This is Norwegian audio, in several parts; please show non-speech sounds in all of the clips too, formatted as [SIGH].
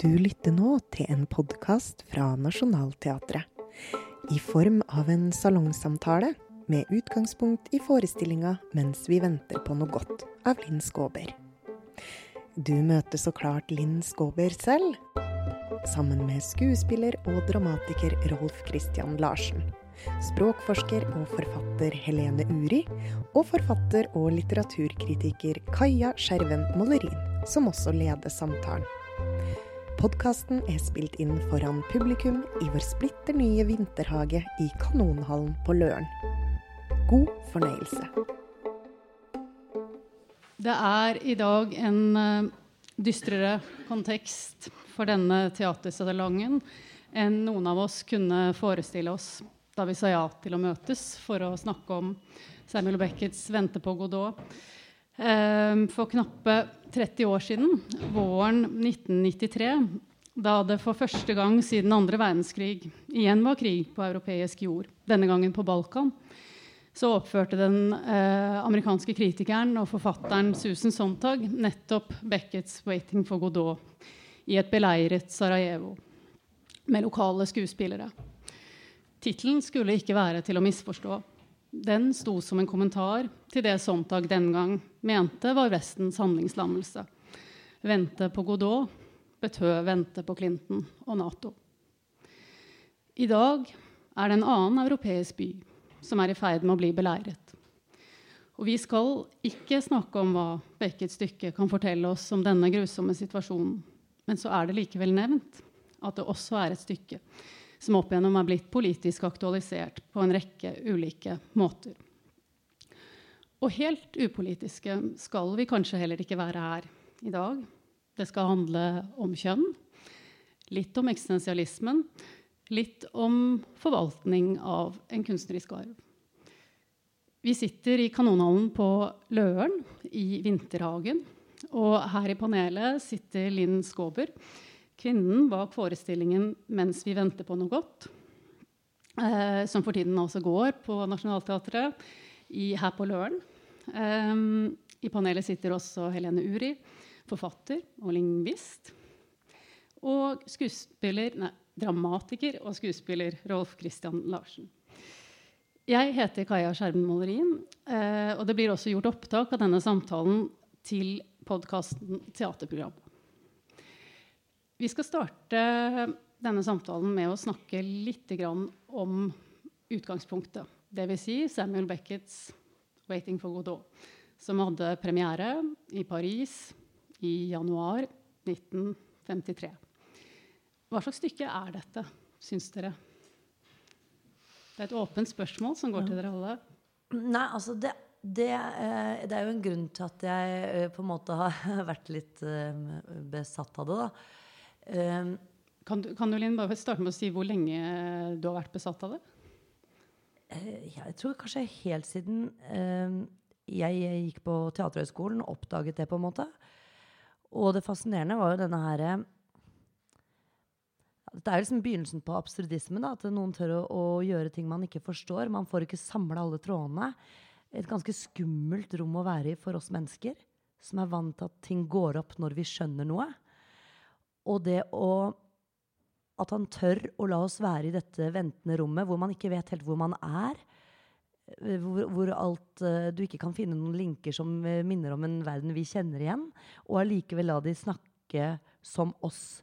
Du lytter nå til en podkast fra Nationaltheatret. I form av en salongsamtale med utgangspunkt i forestillinga 'Mens vi venter på noe godt' av Linn Skåber. Du møter så klart Linn Skåber selv, sammen med skuespiller og dramatiker Rolf Christian Larsen, språkforsker og forfatter Helene Uri, og forfatter og litteraturkritiker Kaja Skjerven Mollerin, som også leder samtalen. Podkasten er spilt inn foran publikum i vår splitter nye vinterhage i Kanonhallen på Løren. God fornøyelse. Det er i dag en uh, dystrere kontekst for denne teatersalongen enn noen av oss kunne forestille oss da vi sa ja til å møtes for å snakke om Samuel Beckets 'Vente på Godot'. Uh, for knappe 30 år siden, våren 1993, da det for første gang siden andre verdenskrig igjen var krig på europeisk jord, denne gangen på Balkan, så oppførte den eh, amerikanske kritikeren og forfatteren Susan Sontag nettopp Beckets 'Waiting for Godot' i et beleiret Sarajevo med lokale skuespillere. Tittelen skulle ikke være til å misforstå. Den sto som en kommentar til det Sontag den gang mente var Vestens handlingslammelse. Vente på Godot betød vente på Clinton og Nato. I dag er det en annen europeisk by som er i ferd med å bli beleiret. Og vi skal ikke snakke om hva Beckets stykke kan fortelle oss om denne grusomme situasjonen. Men så er det likevel nevnt at det også er et stykke som opp igjennom er blitt politisk aktualisert på en rekke ulike måter. Og helt upolitiske skal vi kanskje heller ikke være her i dag. Det skal handle om kjønn, litt om eksistensialismen, litt om forvaltning av en kunstnerisk arv. Vi sitter i Kanonhallen på Løren i Vinterhagen. Og her i panelet sitter Linn Skåber, kvinnen bak forestillingen 'Mens vi venter på noe godt', eh, som for tiden også går på Nationaltheatret her på Løren. Um, I panelet sitter også Helene Uri, forfatter og lingvist. Og skuespiller, nei, dramatiker og skuespiller Rolf Christian Larsen. Jeg heter Kaja Skjermen eh, og det blir også gjort opptak av denne samtalen til podkasten Teaterprogram. Vi skal starte denne samtalen med å snakke litt om utgangspunktet. Dvs. Si Samuel Beckets 'Waiting for Godot', som hadde premiere i Paris i januar 1953. Hva slags stykke er dette, syns dere? Det er et åpent spørsmål som går til dere alle. Nei, altså det, det, eh, det, er jo en grunn til at jeg eh, på en måte har [LAUGHS] vært litt eh, besatt av det, da. Um, kan du, kan du Linn, bare starte med å si hvor lenge du har vært besatt av det? Jeg tror kanskje helt siden um, jeg gikk på Teaterhøgskolen oppdaget det, på en måte. Og det fascinerende var jo denne her dette er liksom begynnelsen på absurdisme. Da, at noen tør å, å, gjøre ting man ikke forstår. Man får ikke samla alle trådene. Et ganske skummelt rom å være i for oss mennesker, som er vant til at ting går opp når vi skjønner noe. Og det å At han tør å la oss være i dette ventende rommet hvor man ikke vet helt hvor man er. Hvor, hvor alt, uh, du ikke kan finne noen linker som uh, minner om en verden vi kjenner igjen. Og allikevel la de snakke som oss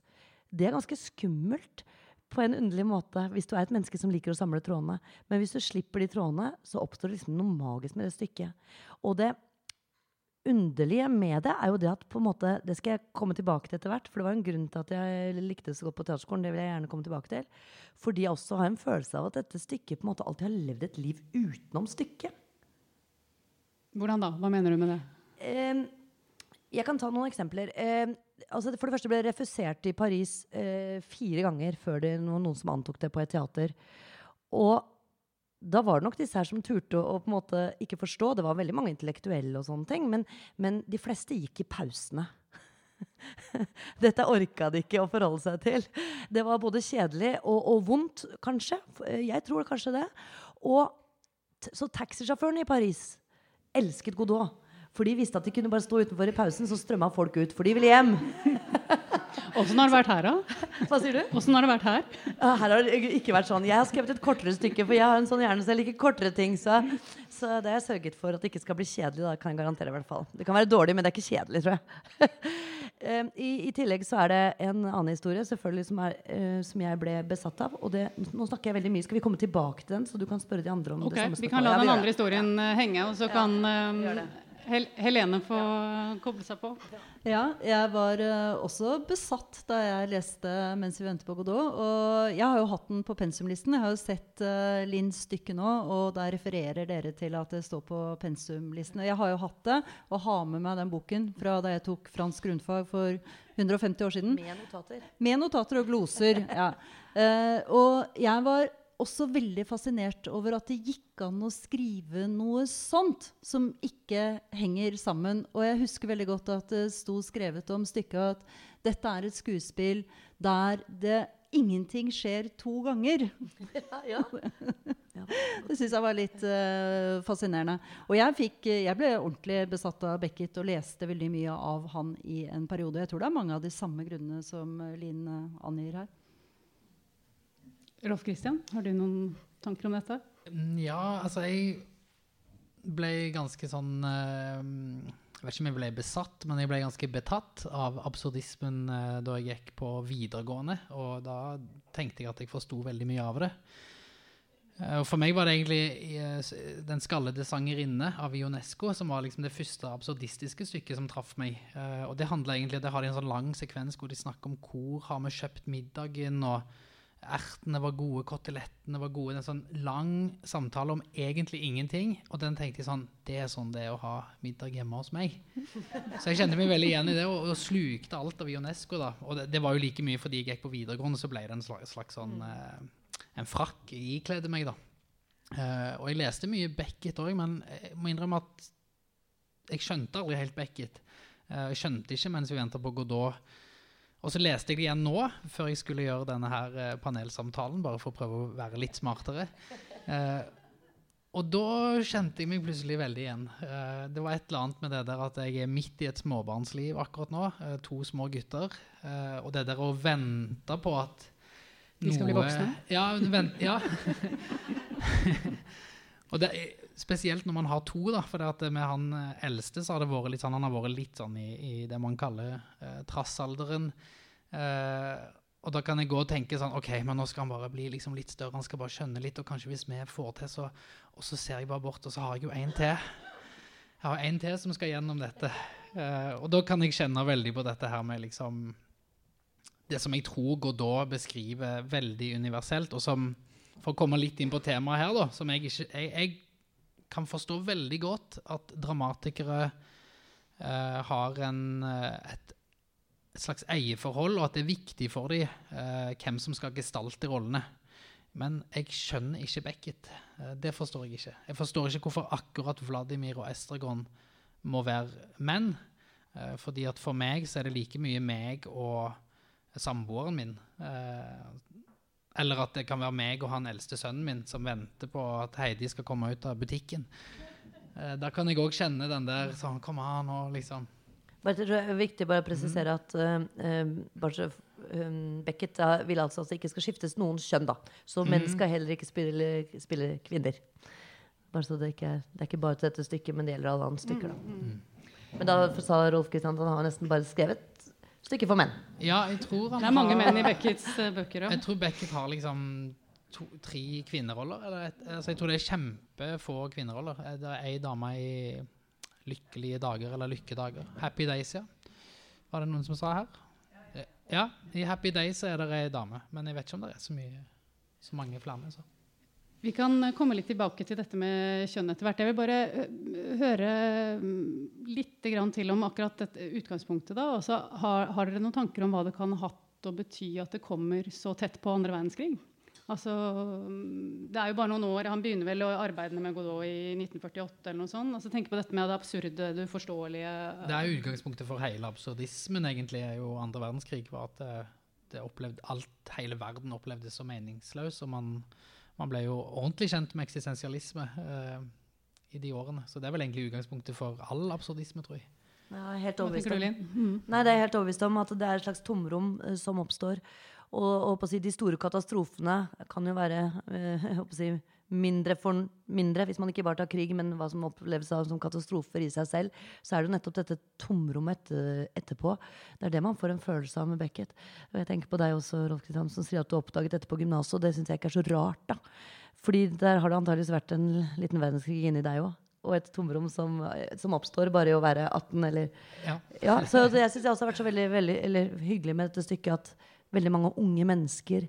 det er ganske skummelt på en underlig måte hvis du er et menneske som liker å samle trådene. Men hvis du slipper de trådene, så oppstår det liksom noe magisk med det stykket. Og det underlige med det er jo det at på en måte, Det skal jeg komme tilbake til etter hvert. For det var en grunn til at jeg likte det så godt på teaterskolen. Det vil jeg gjerne komme tilbake til. Fordi jeg også har en følelse av at dette stykket på en måte alltid har levd et liv utenom stykket. Hvordan da? Hva mener du med det? Eh, jeg kan ta noen eksempler. Eh, altså for det første ble det refusert i Paris eh, fire ganger før det var noen som antok det på et teater. Og da var det nok disse her som turte å, på en måte ikke forstå. Det var veldig mange intellektuelle, og sånne ting, men, men de fleste gikk i pausene. [LAUGHS] Dette orka de ikke å forholde seg til. Det var både kjedelig og, og vondt, kanskje. Jeg tror kanskje det. Og så taxisjåføren i Paris elsket Godot. For de visste at de kunne bare stå utenfor i pausen, så strømma folk ut. For de ville hjem. [LAUGHS] Åssen har det vært her, da? [LAUGHS] Hva sier du? Hvordan har det vært her? Her har det ikke vært sånn. Jeg har skrevet et kortere stykke, for jeg har en sånn hjerne så jeg liker kortere ting. Så, så det har jeg sørget for at det ikke skal bli kjedelig. Da, kan jeg garantere i hvert fall. Det kan være dårlig, men det er ikke kjedelig, tror jeg. [LAUGHS] Eh, I, I tillegg så er det en annen historie selvfølgelig som, er, eh, som jeg ble besatt av. Og det, nå snakker jeg veldig mye. Skal vi komme tilbake til den, så du kan spørre de andre om okay, det samme Vi kan la den andre historien ja. henge, og så kan gjør eh, det. Hel Helene få koble seg på. Ja, jeg var uh, også besatt da jeg leste 'Mens vi venter på Godot'. Og jeg har jo hatt den på pensumlisten. Jeg har jo sett uh, Linns stykke nå, og der refererer dere til at det står på pensumlisten. Og jeg har jo hatt det, og har med meg den boken fra da jeg tok fransk grunnfag for 150 år siden. Med notater. Med notater og gloser. ja. Uh, og jeg var også veldig fascinert over at det gikk an å skrive noe sånt som ikke henger sammen. Og jeg husker veldig godt at det sto skrevet om stykket at dette er et skuespill der det ingenting skjer to ganger. Ja, ja. [LAUGHS] Det syns jeg var litt uh, fascinerende. Og jeg, fikk, jeg ble ordentlig besatt av Beckett og leste veldig mye av han i en periode. Jeg tror det er mange av de samme grunnene som Linn eh, angir her. Rolf Christian, har du noen tanker om dette? Ja, altså jeg ble ganske sånn eh, Jeg vet ikke om jeg ble besatt, men jeg ble ganske betatt av absurdismen eh, da jeg gikk på videregående. Og da tenkte jeg at jeg forsto veldig mye av det. Eh, og for meg var det egentlig 'Den skallede sangerinne' av Ionesco som var liksom det første absurdistiske stykket som traff meg. Og det handler egentlig, det har de en sånn lang sekvens hvor de snakker om hvor har vi kjøpt middagen, og ertene var gode, kotelettene var gode. En sånn lang samtale om egentlig ingenting. Og den tenkte jeg sånn Det er sånn det er å ha middag hjemme hos meg. Så jeg kjente meg veldig igjen i det, og, og slukte alt av Ionesco. da. Og det, det var jo like mye fordi jeg gikk på videregående, så ble det en slags, slags sånn eh, En frakk jeg ikledde meg, da. Eh, og jeg leste mye Beckett òg, men jeg må innrømme at jeg skjønte aldri helt Beckett. Eh, jeg skjønte ikke mens vi venta på Godot. Og så leste jeg det igjen nå, før jeg skulle gjøre denne her eh, panelsamtalen, bare for å prøve å være litt smartere. Eh, og da kjente jeg meg plutselig veldig igjen. Eh, det var et eller annet med det der at jeg er midt i et småbarnsliv akkurat nå. eh, to små gutter. eh, og det der å vente på at noe De skal bli voksne? Ja. Vent, ja. [LAUGHS] og det spesielt når man har to, da. For det med han eh, eldste så har det vært litt sånn, han har vært litt sånn i, i det man kaller eh, trassalderen. Eh, og da kan jeg gå og tenke sånn OK, men nå skal han bare bli liksom litt større, han skal bare skjønne litt, og kanskje hvis vi får til, så Og så ser jeg bare bort, og så har jeg jo en til. Jeg har en til som skal gjennom dette. Eh, og da kan jeg kjenne veldig på dette her med liksom Det som jeg tror Godot beskriver veldig universelt, og som For å komme litt inn på temaet her, da, som jeg ikke Jeg, jeg kan forstå veldig godt at dramatikere eh, har en, eh, et, slags eierforhold, og at det er viktig for dem eh, hvem som skal gestalte rollene. Men jeg skjønner ikke Beckett. Eh, det forstår jeg ikke. Jeg forstår ikke hvorfor akkurat Vladimir og Estragon må være menn. Eh, fordi at for meg så er det like mye meg og samboeren min. Eh, eller at det kan være meg og han eldste sønnen min som venter på at Heidi skal komme ut av butikken. Eh, da kan jeg òg kjenne den der sånn Kom an, og liksom Bare det er viktig bare å presisere at uh, um, Beckett uh, vil altså at det ikke skal skiftes noen kjønn. da. Så menn skal heller ikke spille, spille kvinner. Bare så det ikke er, det er ikke bare til dette stykket, men det gjelder alle andre stykker. da. Men da sa Rolf Kristian at han har nesten bare skrevet stykker for menn. Ja, jeg tror han Det er mange har- menn i Beckets eh, bøker òg. Jeg tror Beckett har liksom to, tre kvinneroller. Eller et, altså jeg tror det er kjempefå kvinneroller. Eh, Det er ei dame i Lykkelige dager eller Lykkedager. Happy Days, ja. Var det noen som sa her? Ja, i Happy Days er det ei dame. Men jeg vet ikke om det er så mye så mange flere. Så. Vi kan eh, komme litt tilbake til dette med kjønn etter hvert. Jeg vil bare eh, høre mm, litt til om akkurat dette utgangspunktet. da. Altså, har, har dere noen tanker om hva det kan ha hatt å bety at det kommer så tett på andre verdenskrig? Altså, mm, det er jo bare noen år. Han begynner vel å arbeide med Godot i 1948. eller noe sånt. Altså, tenk på dette med det absurde, det uforståelige. Det er utgangspunktet for hele absurdismen, egentlig, er jo andre verdenskrig. var at det, det opplevde, alt, Hele verden opplevdes så meningsløs, og man, man ble jo ordentlig kjent med eksistensialisme eh, i de årene. Så det er vel egentlig utgangspunktet for all absurdisme, tror jeg. Ja, helt overbevist om. Mm. Nei, det er helt overbevist om at det er et slags tomrom uh, som oppstår. Og, og på å si, de store katastrofene kan jo være [LAUGHS] uh, si, mindre for mindre, hvis man ikke bare tar krig, men hva som oppleves som katastrofer i seg selv. Så er det jo nettopp dette tomrommet etter, etterpå. Det er det man får en følelse av med Beckett. Og jeg tenker på deg også, Rolf Kristian, som sier at du oppdaget dette på gymnaset, og det syns jeg ikke er så rart, da. Fordi der har det antakeligvis vært en liten verdenskrig inni deg òg. Og et tomrom som, som oppstår bare i å være 18 eller Ja. ja, så jeg syns det også har vært så veldig, veldig eller, hyggelig med dette stykket at veldig mange unge mennesker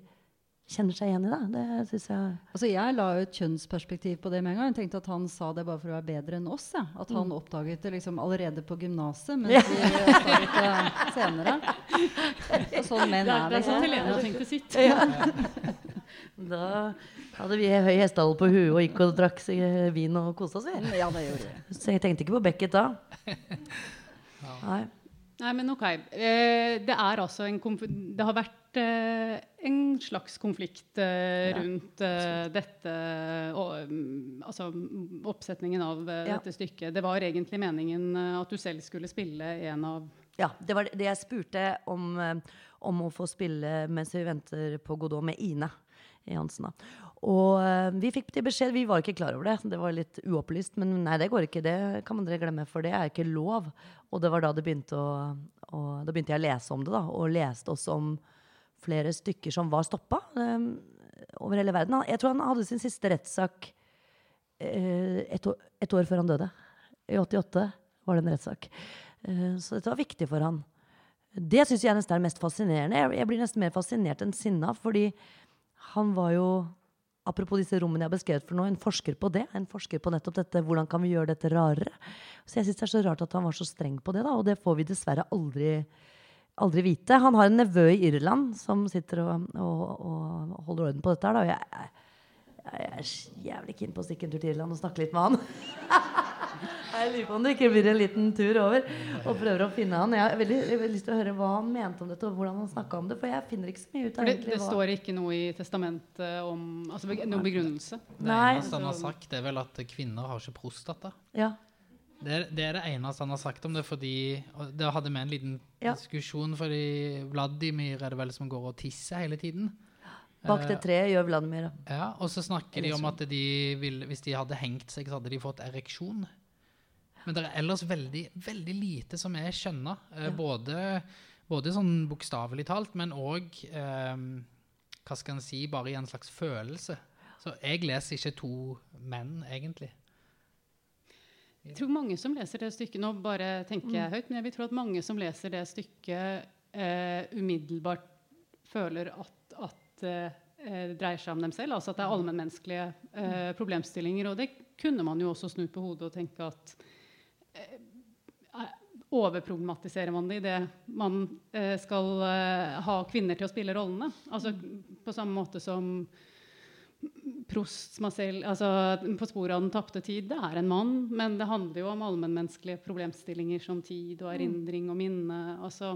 kjenner seg igjen i det. Det synes jeg Altså Jeg la jo et kjønnsperspektiv på det med en gang. Jeg tenkte at han sa det bare for å være bedre enn oss. Ja. At han Mm. oppdaget det liksom allerede på gymnaset, mens vi oppdaget det senere. Og sånn menn er vi det er sånn. Helene har tenkt til sitt. [LAUGHS] Da hadde vi høy hestehale på huet og gikk og drakk seg vin og kosa oss. Vi. Ja, det gjorde vi. Så jeg tenkte ikke på Beckett da. [LAUGHS] Nei. Nei, men ok. Eh, det er altså en konf Det har vært eh, en slags konflikt eh, Ja, rundt eh, dette og, mm, Altså mm, oppsetningen av Ja. dette stykket. Det var egentlig meningen at du selv skulle spille en av Ja, det var det jeg spurte om, om å få spille mens vi venter på Godot med Ine Jansen. Og vi fikk til beskjed, vi var ikke klar over det, det var litt uopplyst. Men nei, det går ikke, det kan man dere glemme, for det er ikke lov. Og det var da det begynte å, å Da begynte jeg å lese om det, da. Og leste også om flere stykker som var stoppa um, over hele verden. Jeg tror han hadde sin siste rettssak uh, et, år, et år før han døde. I 88 var det en rettssak. Uh, så dette var viktig for han. Det syns jeg nesten er mest fascinerende. Jeg blir nesten mer fascinert enn sinna, fordi han var jo Apropos disse rommene jeg har beskrevet for nå, en forsker på det. En forsker på nettopp dette, hvordan kan vi gjøre dette rarere. Så jeg syns det er så rart at han var så streng på det, da, og det får vi dessverre aldri, aldri vite. Han har en nevø i Irland som sitter og, og, og holder orden på dette her, da. Og jeg, jeg, jeg er jævlig keen på å stikke en tur til Irland og snakke litt med han. [LAUGHS] Jeg lurer på om det ikke blir en liten tur over og prøver å finne han. Jeg har veldig, veldig lyst til å høre hva han mente om dette, og hvordan han snakka om det. For jeg finner ikke så mye ut av det, det hva står ikke noe i testamentet om altså, noen begrunnelse. Det eneste han har sagt, det er vel at kvinner har ikke prostata. Ja. Det er, det er det eneste han har sagt om det, fordi og Det hadde vi en liten Ja. diskusjon, fordi Vladimir er det vel som går og tisser hele tiden. Bak det treet gjør Vladimir det. Ja, Og så snakker de om at de vil, hvis de hadde hengt seg, så hadde de fått ereksjon. Men det er ellers veldig, veldig lite som jeg skjønner. Ja. både, både sånn bokstavelig talt, men òg eh, Hva skal en si? Bare i en slags følelse. Så jeg leser ikke to menn, egentlig. Jeg tror mange som leser det stykket Nå bare tenker jeg høyt, men jeg vil tro at mange som leser det stykket, eh, umiddelbart føler at, at eh, det dreier seg om dem selv. Altså at det er allmennmenneskelige eh, problemstillinger. Og det kunne man jo også snu på hodet og tenke at eh, Overproblematiserer man det idet man eh, skal eh, ha kvinner til å spille rollene? Altså på samme måte som Prost Marcel, altså På sporet av den tapte tid, det er en mann, men det handler jo om allmennmenneskelige problemstillinger som tid og erindring og minne. Altså,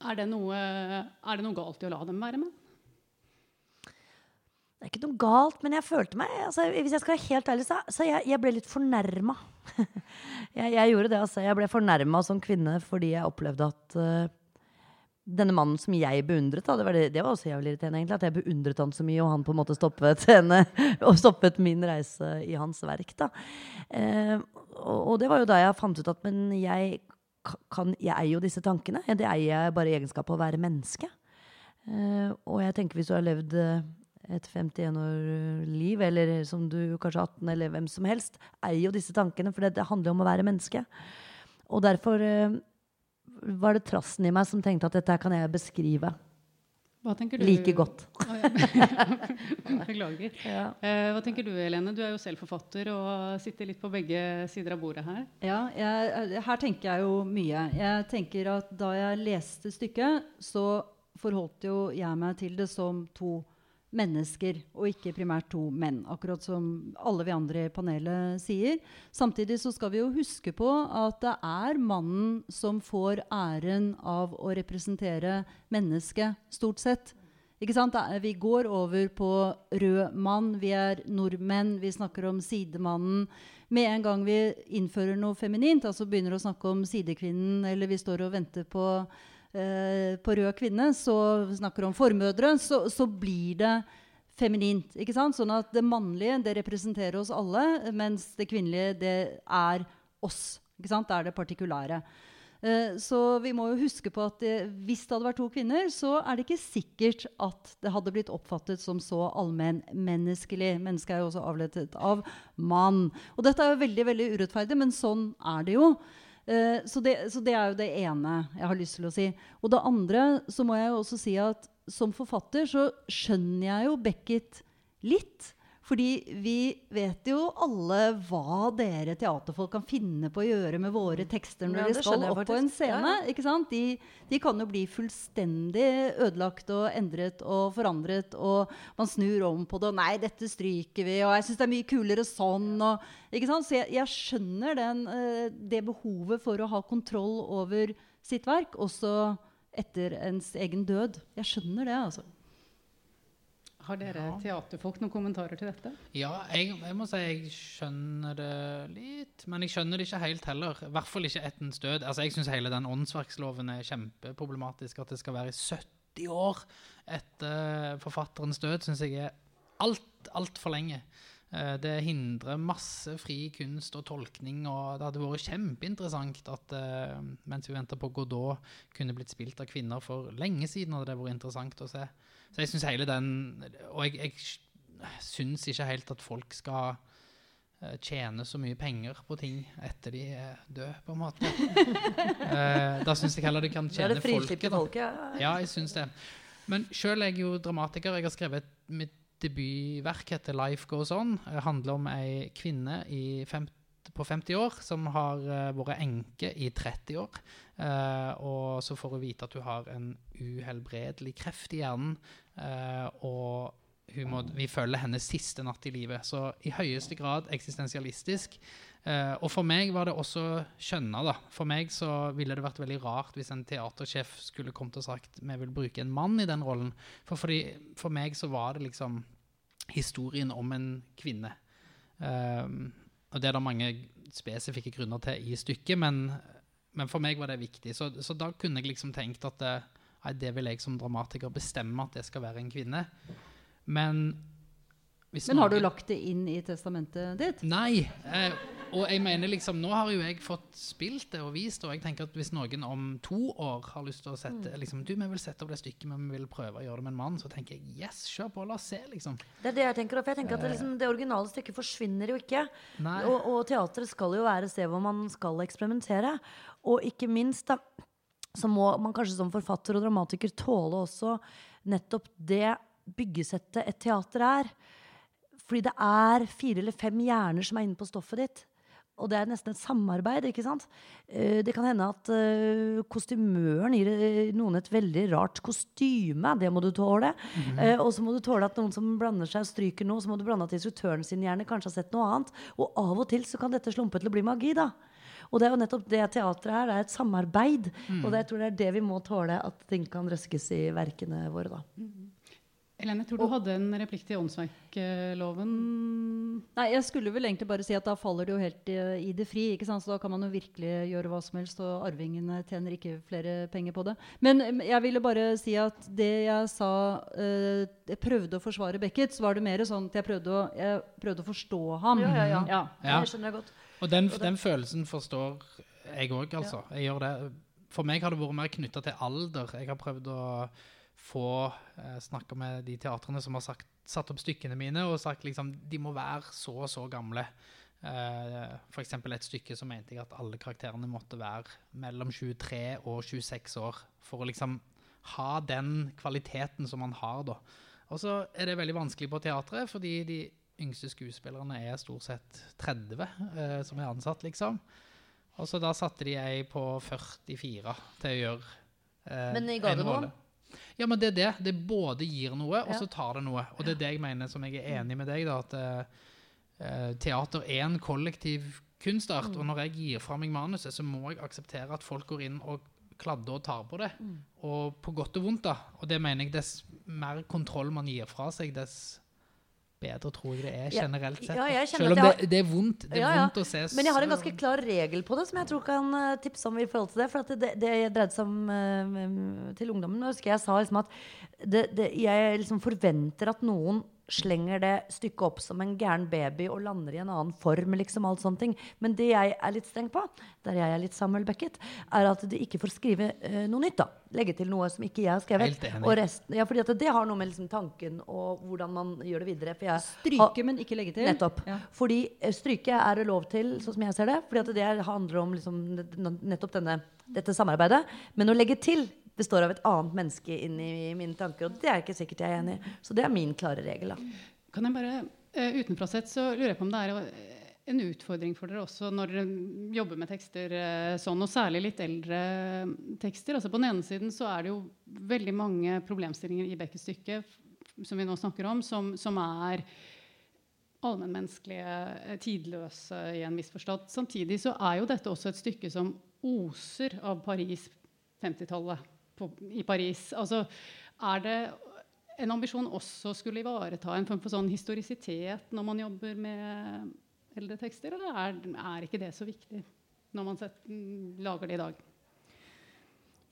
er, det noe, er det noe galt i å la dem være med? Det er ikke noe galt, men jeg følte meg altså, Hvis jeg skal være helt ærlig, så, så jeg, jeg ble litt fornærma. [LAUGHS] jeg, jeg gjorde det, altså. Jeg ble fornærma som kvinne fordi jeg opplevde at eh, denne mannen som jeg beundret, da, det, var det, det var også jævlig irriterende, egentlig, at jeg beundret han så mye, og han på en måte stoppet [LAUGHS] henne og stoppet min reise i hans verk. Da. Eh, og, og det var jo da jeg fant ut at men jeg, kan, jeg eier jo disse tankene. Det eier jeg bare i egenskap av å være menneske. Eh, og jeg tenker hvis du har levd eh, et 51 år liv, eller som du kanskje 18, eller hvem som helst, eier jo disse tankene, for det, det handler om å være menneske. Og derfor eh, var det trassen i meg som tenkte at dette kan jeg beskrive Hva du? like godt. [LAUGHS] Oh, ja. [LAUGHS] Beklager. Ja. Eh, hva tenker du, Helene? Du er jo selv forfatter og sitter litt på begge sider av bordet her. Ja, jeg, her tenker jeg jo mye. Jeg tenker at Da jeg leste stykket, så forholdt jo jeg meg til det som to mennesker, og ikke primært to menn. Akkurat som alle vi andre i panelet sier. Samtidig så skal vi jo huske på at det er mannen som får æren av å representere mennesket, stort sett. Ikke sant? Vi går over på rød mann, vi er nordmenn, vi snakker om sidemannen. Med en gang vi innfører noe feminint, altså begynner å snakke om sidekvinnen, eller vi står og venter på, eh, på rød kvinne, så snakker om formødre, så, så blir det feminint. ikke sant? Sånn at det mannlige det representerer oss alle, mens det kvinnelige det er oss. ikke sant? Det er det partikulære. Eh, Så vi må jo huske på at det, hvis det hadde vært to kvinner, så er det ikke sikkert at det hadde blitt oppfattet som så allmennmenneskelig. Mennesket er jo også avledet av mann. Og dette er jo veldig veldig urettferdig, men sånn er det jo. Eh, så, det, så det er jo det ene jeg har lyst til å si. Og det andre så må jeg jo også si at som forfatter så skjønner jeg jo Beckett litt. Fordi vi vet jo alle hva dere teaterfolk kan finne på å gjøre med våre tekster når Ja, de skal opp på en scene. Ikke sant? De, de kan jo bli fullstendig ødelagt og endret og forandret. Og man snur om på det. Og 'Nei, dette stryker vi.' Og 'jeg syns det er mye kulere sånn'. Og, ikke sant? Så jeg, jeg skjønner den, eh, det behovet for å ha kontroll over sitt verk, også etter ens egen død. Jeg skjønner det, altså. Har dere teaterfolk noen kommentarer til dette? Ja, jeg, jeg må si jeg skjønner det litt, men jeg skjønner det ikke helt heller. I hvert fall ikke ettens død. Altså, jeg syns hele den åndsverksloven er kjempeproblematisk. At det skal være i 70 år etter forfatterens død, syns jeg er alt, altfor lenge. Eh, Det hindrer masse fri kunst og tolkning, og det hadde vært kjempeinteressant at eh, mens vi venter på Godot, kunne blitt spilt av kvinner for lenge siden, hadde det vært interessant å se. Så jeg syns hele den Og jeg, jeg syns ikke helt at folk skal eh, tjene så mye penger på ting etter de er døde, på en måte. [LAUGHS] Eh, da syns jeg heller de kan tjene det folket. folket. Ja. Ja, jeg syns det. Men sjøl er jeg jo dramatiker. Jeg har skrevet mitt debutverk heter 'Life Goes On'. Det handler om ei kvinne i fem, på 50 år som har eh, vært enke i 30 år. Eh, og så får hun vite at hun har en uhelbredelig kreft i hjernen. eh, og må, vi følger hennes siste natt i livet. Så i høyeste grad eksistensialistisk. Eh, og for meg var det også skjønna, da. For meg så ville det vært veldig rart hvis en teatersjef skulle kommet og sagt vi vil bruke en mann i den rollen. For, fordi, for meg så var det liksom historien om en kvinne. Um, og det er det mange spesifikke grunner til i stykket, men, men for meg var det viktig. Så, så da kunne jeg liksom tenkt at det, nei, det vil jeg som dramatiker bestemme at det skal være en kvinne. Men Men har du lagt det inn i testamentet ditt? Nei. Eh, og jeg mener liksom, nå har jo jeg fått spilt det og vist det, og jeg tenker at hvis noen om to år har lyst til å sette liksom, du, vi vil sette opp det stykket, men vi vil prøve å gjøre det med en mann, så tenker jeg yes, kjør på, la oss se, liksom. Det er det jeg tenker. For jeg tenker at det, liksom, det originale stykket forsvinner jo ikke. Og, og teatret skal jo være et sted hvor man skal eksperimentere. Og ikke minst, da, så må man kanskje som forfatter og dramatiker tåle også nettopp det byggesettet et teater er. Fordi det er fire eller fem hjerner som er inne på stoffet ditt. Og det er nesten et samarbeid. ikke sant? Eh, Det kan hende at eh, kostymøren gir eh, noen et veldig rart kostyme. Det må du tåle. Eh, Og så må du tåle at noen som blander seg stryker noe, så må du blande at instruktøren sin gjerne kanskje har sett noe annet. Og av og til så kan dette slumpe til å bli magi, da. Og det er jo nettopp det teatret her. Det er et samarbeid. Og det, jeg tror det er det vi må tåle, at ting kan røskes i verkene våre, da. Helene, jeg tror du hadde en replikk til åndsverkloven. Nei, jeg skulle vel egentlig bare si at da faller det jo helt i, i det fri. ikke sant? Så da kan man jo virkelig gjøre hva som helst, og arvingene tjener ikke flere penger på det. Men jeg ville bare si at det jeg sa eh, Jeg prøvde å forsvare Beckett, så var det mer sånn at jeg prøvde å, jeg prøvde å forstå ham. Ja, ja, ja. Ja. Ja. Det skjønner jeg godt. Og den, den følelsen forstår jeg òg, altså. Jeg gjør det. For meg har det vært mer knytta til alder. Jeg har prøvd å få eh, snakka med de teatrene som har sagt, satt opp stykkene mine, og sagt liksom de må være så og så gamle. Eh, eksempel et stykke så mente jeg at alle karakterene måtte være mellom 23 og 26 år. For å liksom ha den kvaliteten som man har, da. Og så er det veldig vanskelig på teatret, fordi de yngste skuespillerne er stort sett 30 eh, som er ansatt, liksom. Og så da satte de ei på 44 til å gjøre eh, Men i en det noe? rolle. Ja, men det er det. Det både gir noe, og så tar det noe. Og det er det jeg mener, som jeg er enig med deg, da, at eh, teater er en kollektiv kunstart. Mm. Og når jeg gir fra meg manuset, så må jeg akseptere at folk går inn og kladder og tar på det. Og på godt og vondt, da. Og det mener jeg dess mer kontroll man gir fra seg, dess bedre tror jeg det er generelt sett. ja, jeg Selv om det, det er vondt. Det er Ja, ja. vondt å se Men jeg har en ganske klar regel på det som jeg tror kan eh, tipse om i forhold til det. For at det, det dreide seg om eh, til ungdommen. Jeg husker jeg sa liksom at jeg liksom forventer at noen slenger det stykket opp som en gæren baby og lander i en annen form. liksom alt sånne ting. Men det jeg er litt streng på, der jeg er litt Samuel Beckett, er at de ikke får skrive eh, noe nytt. da. Legge til noe som ikke jeg har skrevet. Og resten, ja, fordi at det har noe med liksom tanken og hvordan man gjør det videre. For jeg Stryke, men ikke legge til. Nettopp. Ja. Fordi eh, stryke er det lov til, sånn som jeg ser det. Fordi at det handler om liksom, nettopp denne, dette samarbeidet. Men å legge til består av et annet menneske inni mine tanker. Og det er ikke sikkert jeg er enig i. Så det er min klare regel. da. Kan jeg bare, eh, Utenfra sett så lurer jeg på om det er eh, en utfordring for dere også når dere jobber med tekster eh, sånn, og særlig litt eldre eh, tekster. Altså På den ene siden så er det jo veldig mange problemstillinger i Beckets stykke som vi nå snakker om, som, som er allmennmenneskelige, tidløse i en viss forstand. Samtidig så er jo dette også et stykke som oser av Paris 50-tallet på- i Paris. Altså, er det en ambisjon også skulle ivareta en form for sånn historisitet når man jobber med eldre tekster, eller er, er ikke det så viktig når man sett, mm, lager det i dag?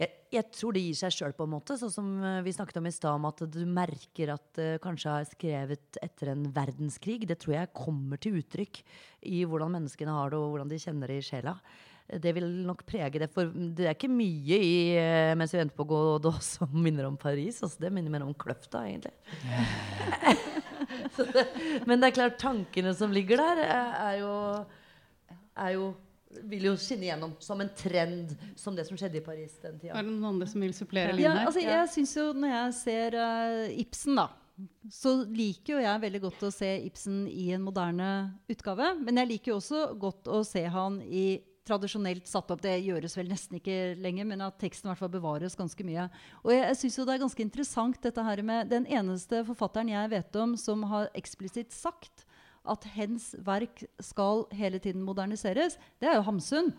Jeg, jeg tror det gir seg sjøl, på en måte. Sånn som eh, vi snakket om i stad, om at du merker at det kanskje har skrevet etter en verdenskrig. Det tror jeg kommer til uttrykk i hvordan menneskene har det, og hvordan de kjenner det i sjela. Det vil nok prege det. For det er ikke mye i eh, mens vi venter på Godot som minner om Paris. Altså, det minner mer om Kløfta, egentlig. [LAUGHS] Så det, men det er klart, tankene som ligger der, eh, er jo, er jo vil jo skinne gjennom som en trend, som det som skjedde i Paris den tida. Er det noen andre som vil supplere Ja, altså, jeg synes jo Når jeg ser uh, Ibsen, da, så liker jo jeg veldig godt å se Ibsen i en moderne utgave. Men jeg liker jo også godt å se han i tradisjonelt satt opp. Det gjøres vel nesten ikke lenger, men at teksten i hvert fall bevares ganske mye. Og jeg, jeg synes jo det er ganske interessant dette her med Den eneste forfatteren jeg vet om som har eksplisitt sagt at hens verk skal hele tiden moderniseres, det er jo Hamsun.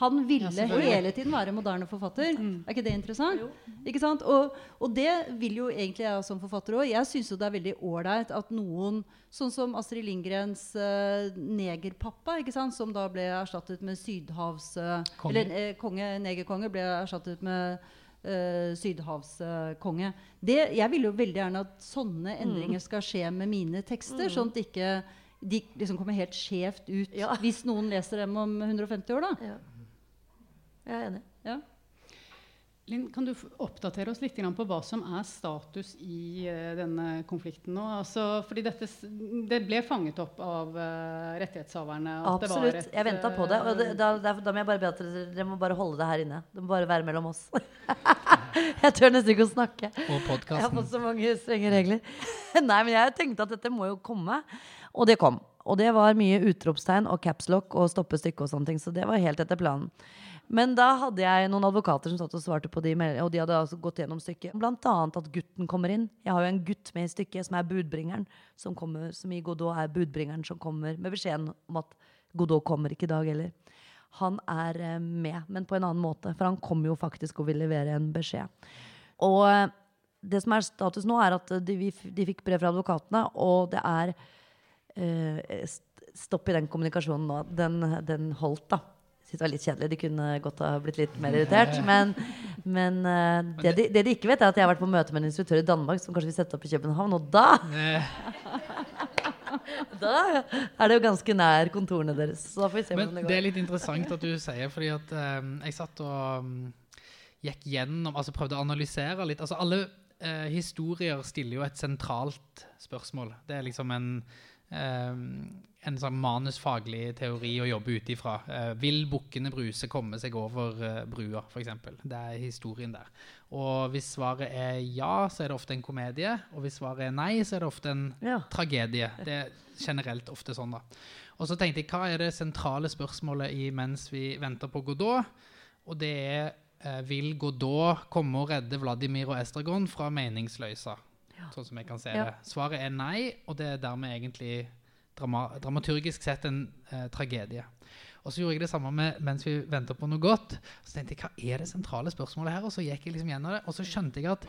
Han ville Ja, hele tiden være moderne forfatter. Er ikke det interessant? Ikke sant? Og, og det vil jo egentlig jeg som forfatter òg. Jeg syns det er veldig ålreit at noen, sånn som Astrid Lindgrens uh, negerpappa, ikke sant? som da ble erstattet med sydhavs... Uh, Konge. Eller eh, konge, negerkonge ble erstattet med uh, sydhavskonge. Uh, jeg vil jo veldig gjerne at sånne endringer skal skje med mine tekster, sånn at ikke de liksom kommer helt skjevt ut Ja. hvis noen leser dem om 150 år. da. Ja. Jeg er enig. Ja. Linn, kan du oppdatere oss litt på hva som er status i eh, denne konflikten nå? Altså, fordi dette, det ble fanget opp av eh, rettighetshaverne. at det var Absolutt. et, Jeg venta på det. Og det, eh, da, da, må jeg bare be at dere, dere må bare holde det her inne. Det må bare være mellom oss. [LAUGHS] jeg tør nesten ikke å snakke. Og Jeg har fått så mange strenge regler. [LAUGHS] Nei, men jeg tenkte at dette må jo komme. Og det kom. Og det var mye utropstegn og capslock og stoppe stykket og sånne ting. Så det var helt etter planen. Men da hadde jeg noen advokater som satt og svarte på de meldingene, og de hadde altså gått gjennom stykket. Blant annet at gutten kommer inn. Jeg har jo en gutt med i stykket som er budbringeren, som, kommer, som i Godot er budbringeren som kommer med beskjeden om at Godot kommer ikke i dag heller. Han er eh, med, men på en annen måte, for han kom jo faktisk og vil levere en beskjed. Og eh, det som er status nå, er at de, de fikk brev fra advokatene, og det er eh, stopp i den kommunikasjonen nå. Den, den holdt, da. Jeg det var litt kjedelig. De kunne godt ha blitt litt mer irritert. Men, men eh, det, de, det de ikke vet, er at jeg har vært på møte med en instruktør i Danmark som kanskje vil sette opp i København, og da [LAUGHS] Da er det jo ganske nær kontorene deres. Så da får vi se Men det det er litt interessant at du sier, fordi at um, jeg satt og um, gikk gjennom, altså prøvde å analysere litt. Altså alle eh, historier stiller jo et sentralt spørsmål. Det er liksom en, eh, en sånn manusfaglig teori å jobbe ut ifra. Eh, vil bukkene Bruse komme seg over eh, brua, f.eks.? Det er historien der. Og hvis svaret er ja, så er det ofte en komedie. Og hvis svaret er nei, så er det ofte en Ja. tragedie. Det er generelt ofte sånn, da. Og så tenkte jeg, hva er det sentrale spørsmålet i mens vi venter på Godot? Og det er vil Godot komme og redde Vladimir og Estragon fra meningsløysa? Sånn som jeg kan se Ja. det. Svaret er nei, og det er dermed egentlig drama dramaturgisk sett en eh, tragedie. Og så gjorde jeg det samme med, mens vi venta på noe godt. Så tenkte jeg, hva er det sentrale spørsmålet her? Og så gikk jeg liksom gjennom det, og så skjønte jeg at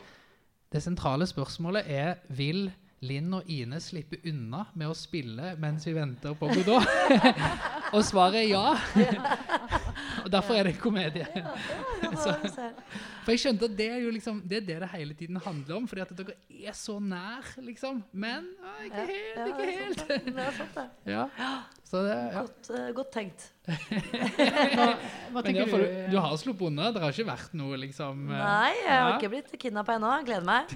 det sentrale spørsmålet er vil Linn og Ine slippe unna med å spille mens vi venter på Godot? [LAUGHS] og svaret er ja. [LAUGHS] [LAUGHS] og derfor er det komedie. [LAUGHS] Så, for jeg skjønte at det er jo liksom Det er det det hele tiden handler om. Fordi at dere er så nær, liksom. Men å, ikke helt, ikke helt. Det er sant, det. [LAUGHS] Ja. Så det, ja. Godt, uh, godt tenkt. Hva, hva Men ja, for du? du, har sluppet unna? Det har ikke vært noe liksom eh, Nei, jeg har ja. ikke blitt kidnappa ennå. Gleder meg.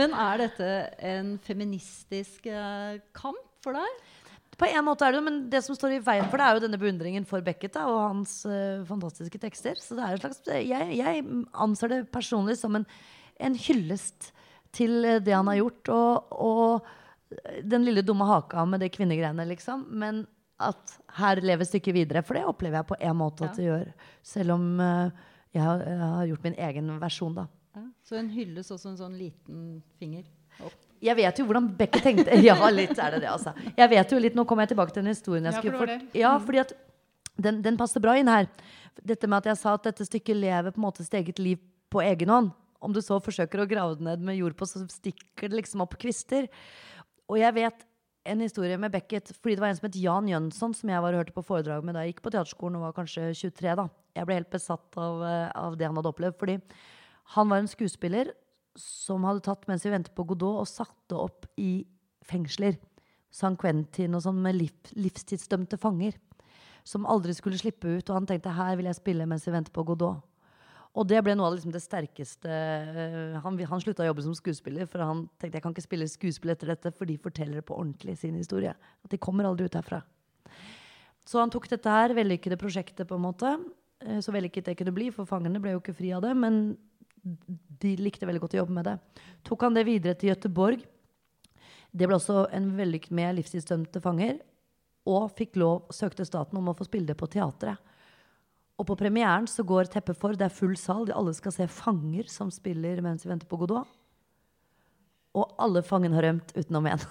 Men er dette en feministisk eh, kamp for deg? På en måte er det jo, men det som står i veien for det, er jo denne beundringen for Beckett da, og hans uh, fantastiske tekster. Så det er en slags, jeg, jeg anser det personlig som en, en hyllest til eh, det han har gjort. Og, og den lille dumme haka med det kvinnegreiene, liksom. Men at her lever stykket videre. For det opplever jeg på en måte at det gjør. Selv om uh, jeg, har, jeg har gjort min egen versjon, da. Ja. Så en hyllest også en sånn liten finger opp. Jeg vet jo hvordan Beckett tenkte. [LAUGHS] Ja, litt er det det, altså. Jeg vet jo litt, Nå kommer jeg tilbake til den historien jeg Ja, skulle det fort-. Ja, fordi at den, den passer bra inn her. Dette med at jeg sa at dette stykket lever på en måte sitt eget liv på egen hånd. Om du så forsøker å grave det ned med jord på, så stikker det liksom opp kvister. Og jeg vet en historie med Beckett fordi det var en som het Jan Jønsson, som jeg var og hørte på foredrag med da jeg gikk på teaterskolen og var kanskje 23. da. Jeg ble helt besatt av, eh, av det han hadde opplevd. Fordi han var en skuespiller som hadde tatt mens vi ventet på Godot, og satte opp i fengsler. San Quentin og sånn med liv, livstidsdømte fanger. Som aldri skulle slippe ut. Og han tenkte her vil jeg spille mens vi venter på Godot. Og det ble noe av liksom det sterkeste eh, Han, han slutta å jobbe som skuespiller, for han tenkte jeg kan ikke spille skuespill etter dette, for de forteller det på ordentlig sin historie. At de kommer aldri ut herfra. Så han tok dette her vellykkede prosjektet, på en måte. Eh, Så vellykket det kunne bli, for fangene ble jo ikke fri av det. Men de likte veldig godt å jobbe med det. Tok han det videre til Gøteborg. Det ble også en vellykket med livstidsdømte fanger. Og fikk lov, søkte staten om å få spille det på teatret. Og på premieren så går teppet for. Det er full sal. De alle skal se fanger som spiller mens vi venter på Godot. Og alle fangene har rømt utenom én. [LAUGHS]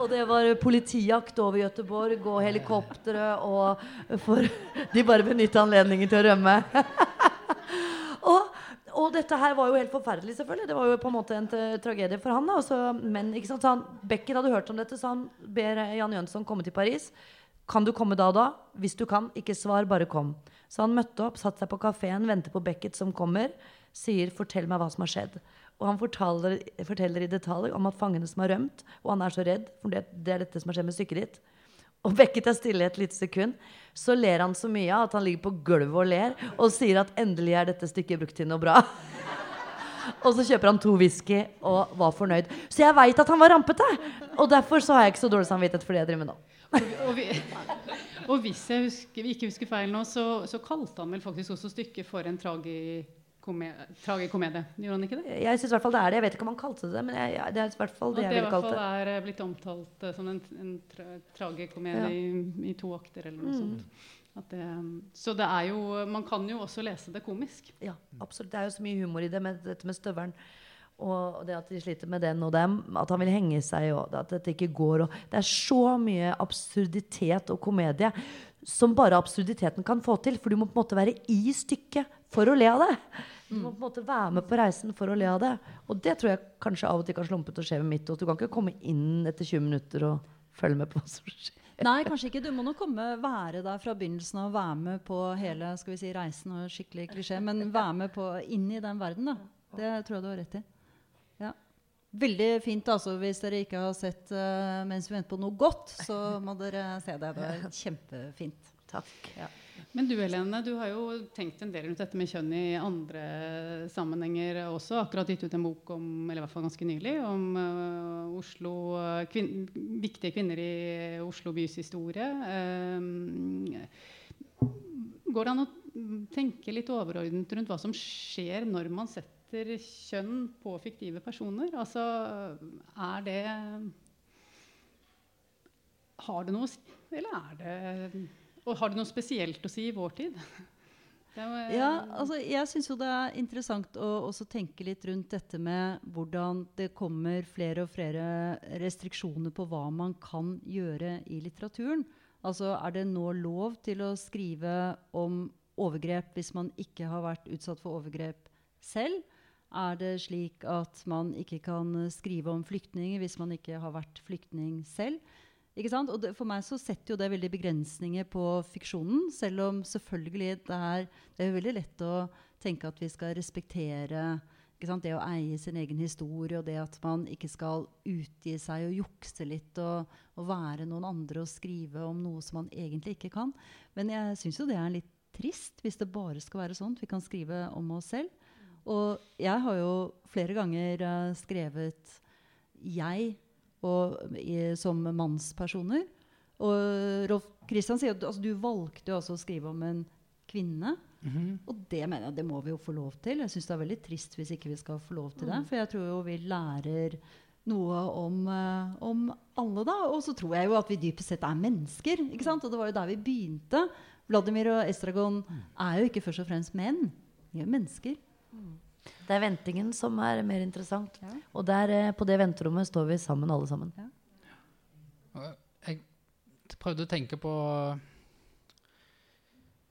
Og det var politijakt over Gøteborg og helikoptre, og for [LAUGHS] de bare benytta anledningen til å rømme. [LAUGHS] og, dette her var jo helt forferdelig, selvfølgelig. Det var jo på en måte en tragedie for han. også, Men ikke sant, han, Becker hadde hørt om dette, så han ber Jan Jønsson komme til Paris. Kan du komme da og da? Hvis du kan, ikke svar, bare kom. Så han møtte opp, satte seg på kafeen, venter på Beckett som kommer. Sier 'fortell meg hva som har skjedd'. Og han forteller, forteller i detalj om at fangene som har rømt, og han er så redd, for det, det er dette som har skjedd med stykket ditt. Og vekket er stille et lite sekund. Så ler han så mye at han ligger på gulvet og ler, og sier at endelig er dette stykket brukt til noe bra. [LAUGHS] Og så kjøper han to whisky og var fornøyd. Så jeg veit at han var rampete! Og derfor så har jeg ikke så dårlig samvittighet for det jeg driver med nå. Og, vi, og hvis jeg husker, ikke husker feil nå, så, så kalte han vel faktisk også stykket for en tragikomedie. Tragikomedie. Gjorde han ikke det? Jeg synes i hvert fall det er det. Jeg vet ikke om han kalte det det, men jeg, jeg, det er i hvert fall At det det jeg i ville hvert kalt fall det. er eh, blitt omtalt eh, som en, en tra tragikomedie Ja. i, i to akter eller noe Mm. sånt. At det, så det er jo Man kan jo også lese det komisk. Ja, absolutt. Det er jo så mye humor i det med dette med støvelen. Og det at de sliter med den, og det er, at han vil henge seg, og at dette ikke går. Og det er så mye absurditet og komedie som bare absurditeten kan få til. For du må på en måte være i stykket for å le av det. Du må på en måte være med på reisen for å le av det. Og det tror jeg kanskje av og til kan slumpe til å skje med mitt. Og du kan ikke komme inn etter 20 minutter og følge med på hva som skjer. Nei, kanskje ikke. Du må nok komme, være der fra begynnelsen av og være med på hele skal vi si, reisen. og skikkelig klisjé, Men være med på, inn i den verden. da. Det tror jeg du har rett i. Veldig fint altså, hvis dere ikke har sett uh, 'Mens vi venter på noe godt', så [LAUGHS] må dere se det. Det er kjempefint. Takk. Ja. Men du Helene, du har jo tenkt en del rundt dette med kjønn i andre sammenhenger også. Akkurat gitt ut en bok om, eller i hvert fall ganske nylig, om uh, Oslo, eh, kvin viktige kvinner i Oslo bys historie. Uh, går det an å tenke litt overordnet rundt hva som skjer når man setter kjønn på fiktive personer? Altså, er det Har det noe å si, eller er det og har det noe spesielt å si i vår tid? [LAUGHS] Var, Ja, altså jeg syns jo det er interessant å også tenke litt rundt dette med hvordan det kommer flere og flere restriksjoner på hva man kan gjøre i litteraturen. Altså er det nå lov til å skrive om overgrep hvis man ikke har vært utsatt for overgrep selv? Er det slik at man ikke kan skrive om flyktninger hvis man ikke har vært flyktning selv? Og det, for meg så setter jo det veldig begrensninger på fiksjonen. Selv om selvfølgelig det er, det er veldig lett å tenke at vi skal respektere det å eie sin egen historie, og det at man ikke skal utgi seg og jukse litt og, og være noen andre og skrive om noe som man egentlig ikke kan. Men jeg syns jo det er litt trist hvis det bare skal være sånn. Vi kan skrive om oss selv. Og jeg har jo flere ganger uh, skrevet jeg og, i, som mannspersoner. Og Rolf Kristian sier at altså, du valgte jo også å skrive om en kvinne. Og det mener jeg det må vi jo få lov til. Jeg syns det er veldig trist hvis ikke vi skal få lov til det. For jeg tror jo vi lærer noe om, uh, om alle, da. Og så tror jeg jo at vi dypest sett er mennesker. ikke sant? Og det var jo der vi begynte. Vladimir og Estragon er jo ikke først og fremst menn. De er mennesker. Det er ventingen som er mer interessant. Ja. Og der, eh, på det venterommet står vi sammen, alle sammen. Ja. Jeg prøvde å tenke på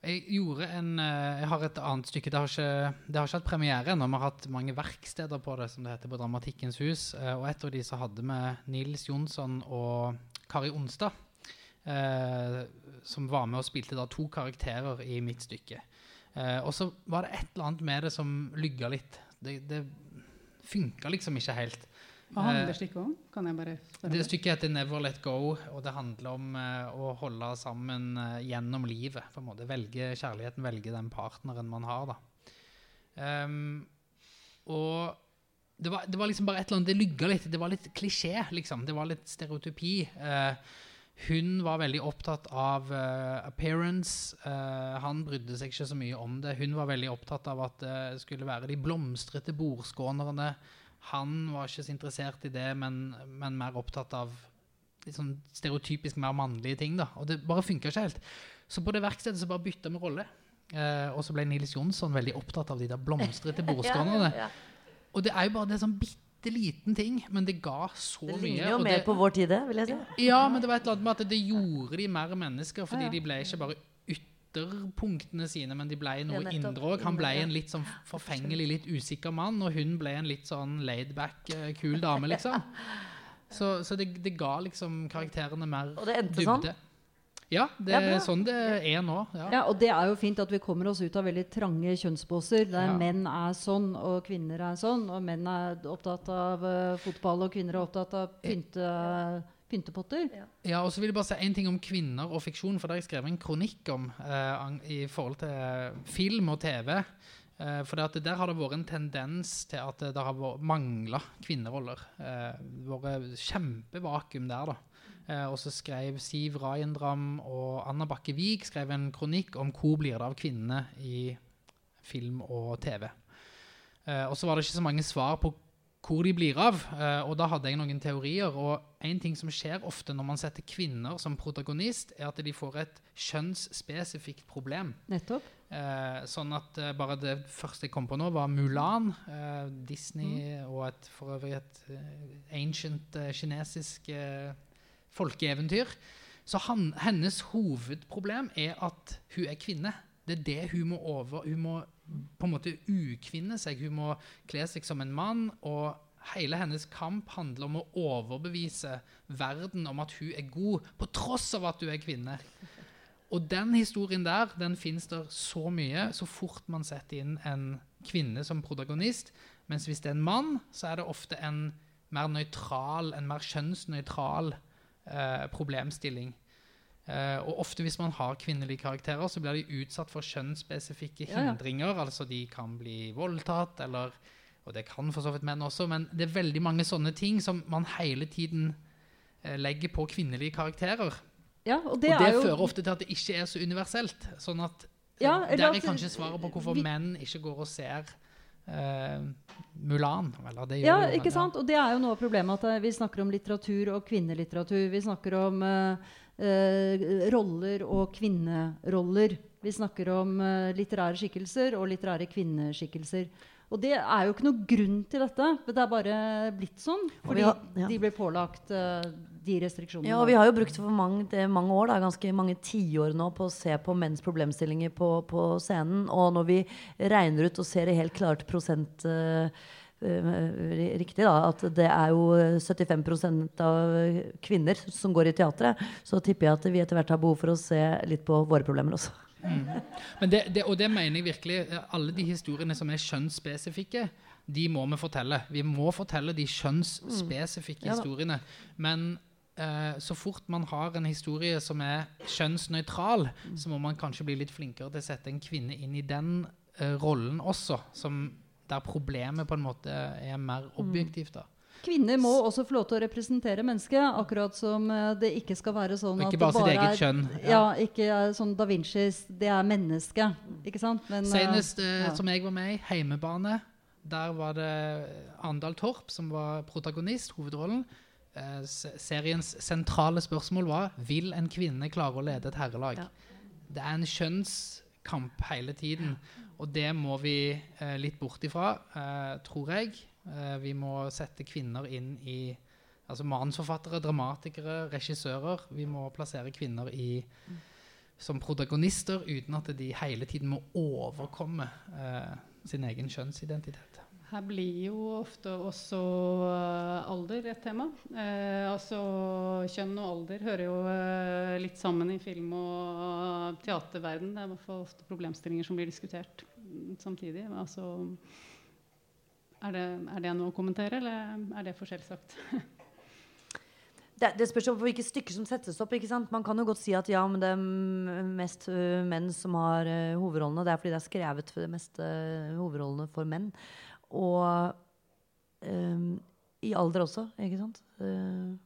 Jeg gjorde en eh, Jeg har et annet stykke. Det har ikke, det har ikke hatt premiere ennå. Vi har hatt mange verksteder på det, som det heter, på Dramatikkens hus. Eh, Og et av de så hadde vi Nils Jonsson og Kari Onstad. Eh, som var med og spilte da to karakterer i mitt stykke. Eh, og så var det et eller annet med det som lygga litt. Det, det funka liksom ikke helt. Hva handler stykket om? Kan jeg bare spørre? Det stykket heter 'Never Let Go', og det handler om eh, å holde sammen eh, gjennom livet. på en måte. Velge kjærligheten, velge den partneren man har. da. Um, og det var, det var liksom bare et eller annet, det lygga litt. Det var litt klisjé, liksom. Det var litt stereotypi. Eh, hun var veldig opptatt av uh, appearance. Uh, han brydde seg ikke så mye om det. Hun var veldig opptatt av at det skulle være de blomstrete bordskånerne. Han var ikke så interessert i det, men, men mer opptatt av sånn stereotypisk mer mannlige ting. da, Og det bare funka ikke helt. Så på det verkstedet så bare bytta vi rolle. Eh, og så ble Nils Jonsson veldig opptatt av de der blomstrete bordskånerne. [LAUGHS] Ja, ja, ja. Og det er jo bare det sånn bitte liten ting, men det ga så mye. Det mye. jo mer det, på vår tid, vil jeg si. ja, men det var et eller annet med at det gjorde de mer mennesker, fordi Ja, ja. de ble ikke bare ytterpunktene sine, men de ble noe Ja, indre òg. Han ble en litt sånn forfengelig, litt usikker mann, og hun ble en litt sånn laidback, eh, kul dame, liksom. [LAUGHS] Så, så det, det ga liksom karakterene mer Og det endte sånn. Ja, det er ja, sånn det er nå. Ja. Ja, og det er jo fint at vi kommer oss ut av veldig trange kjønnsbåser, der Ja. menn er sånn og kvinner er sånn, og menn er opptatt av uh, fotball og kvinner er opptatt av pynte, pyntepotter. Ja, og så vil jeg bare si en ting om kvinner og fiksjon, for det har jeg skrevet en kronikk om eh, i forhold til eh, film og TV. Eh, for det at der har det vært en tendens til at det, det har mangla kvinneroller. Eh, vært kjempevakuum der, da. Eh, og så skrev Siv Rajendram og Anna Bakke Wiig skrev en kronikk om hvor blir det av kvinnene i film og TV. Eh, og så var det ikke så mange svar på hvor de blir av. eh, og da hadde jeg noen teorier. Og en ting som skjer ofte når man setter kvinner som protagonist, er at de får et kjønnsspesifikt problem. Nettopp. Eh, sånn at bare det første jeg kom på nå, var Mulan. Eh, Disney og et, for øvrig et ancient kinesisk eh, folkeeventyr. Så han, hennes hovedproblem er at hun er kvinne. Det er det hun må over Hun må på en måte ukvinne seg. Hun må kle seg som en mann. Og hele hennes kamp handler om å overbevise verden om at hun er god, på tross av at hun er kvinne. Og den historien der, den fins der så mye så fort man setter inn en kvinne som protagonist. Mens hvis det er en mann, så er det ofte en mer nøytral, en mer kjønnsnøytral eh, problemstilling. Eh, og ofte hvis man har kvinnelige karakterer, så blir de utsatt for kjønnsspesifikke Ja, ja. hindringer. Altså de kan bli voldtatt, eller Og det kan for så vidt menn også, men det er veldig mange sånne ting som man hele tiden eh, legger på kvinnelige karakterer. Ja, og det, og det er jo fører ofte til at det ikke er så universelt. Sånn at Ja, eller Der er kanskje svaret på hvorfor vi- menn ikke går og ser Mulan. Eller Ja, de jo, men ikke sant? Og det er jo noe av problemet at eh, vi snakker om litteratur og kvinnelitteratur. Vi snakker om eh, eh, roller og kvinneroller. Vi snakker om eh, litterære skikkelser og litterære kvinneskikkelser. Og det er jo ikke noen grunn til dette. men Det er bare blitt sånn. Fordi har- ja. de blir pålagt uh, de restriksjonene. Ja, og vi har jo brukt for mange, det mange år, da, ganske mange tiår nå, på å se på menns problemstillinger på, på scenen. Og når vi regner ut og ser det helt klart prosent eh, riktig, da, at det er jo 75% av kvinner som går i teatret, så tipper jeg at vi etter hvert har behov for å se litt på våre problemer også. Men det, det, og det mener jeg virkelig. eh, Alle de historiene som er kjønnsspesifikke, de må vi fortelle. Vi må fortelle de kjønnsspesifikke mm. historiene. Men eh, så fort man har en historie som er kjønnsnøytral, så må man kanskje bli litt flinkere til å sette en kvinne inn i den eh, rollen også, som, der problemet på en måte er mer objektivt. da. Kvinner må også få lov til å representere mennesket, akkurat som eh, det ikke skal være sånn Og at ikke bare det sitt eget er kjønn. Ja, ikke er sånn Da Vincis Det er menneske, ikke sant? Men, eh, Senest eh, ja. som jeg var med i, Heimebane, der var det Andal Torp som var protagonist, hovedrollen. Eh, seriens sentrale spørsmål var vil en kvinne klare å lede et herrelag. Ja. Det er en kjønnskamp hele tiden, og det må vi eh, litt bort ifra, eh, tror jeg. Eh, vi må sette kvinner inn i Altså manusforfattere, dramatikere, regissører. Vi må plassere kvinner i som protagonister uten at de hele tiden må overkomme eh, sin egen kjønnsidentitet. Her blir jo ofte også eh, alder et tema. Eh, altså Kjønn og alder hører jo eh, litt sammen i film- og teaterverden. Det er i hvert fall ofte problemstillinger som blir diskutert mm, samtidig. Altså, er, det, er det noe å kommentere, eller er det for selvsagt? [LAUGHS] Det, det spørs på hvilke stykker som settes opp. ikke sant? Man kan jo godt si at ja, men det er mest menn som har uh, hovedrollene. Det er fordi det er skrevet for det meste uh, hovedrollene for menn. Og øhm, i alder også, ikke sant. Uh,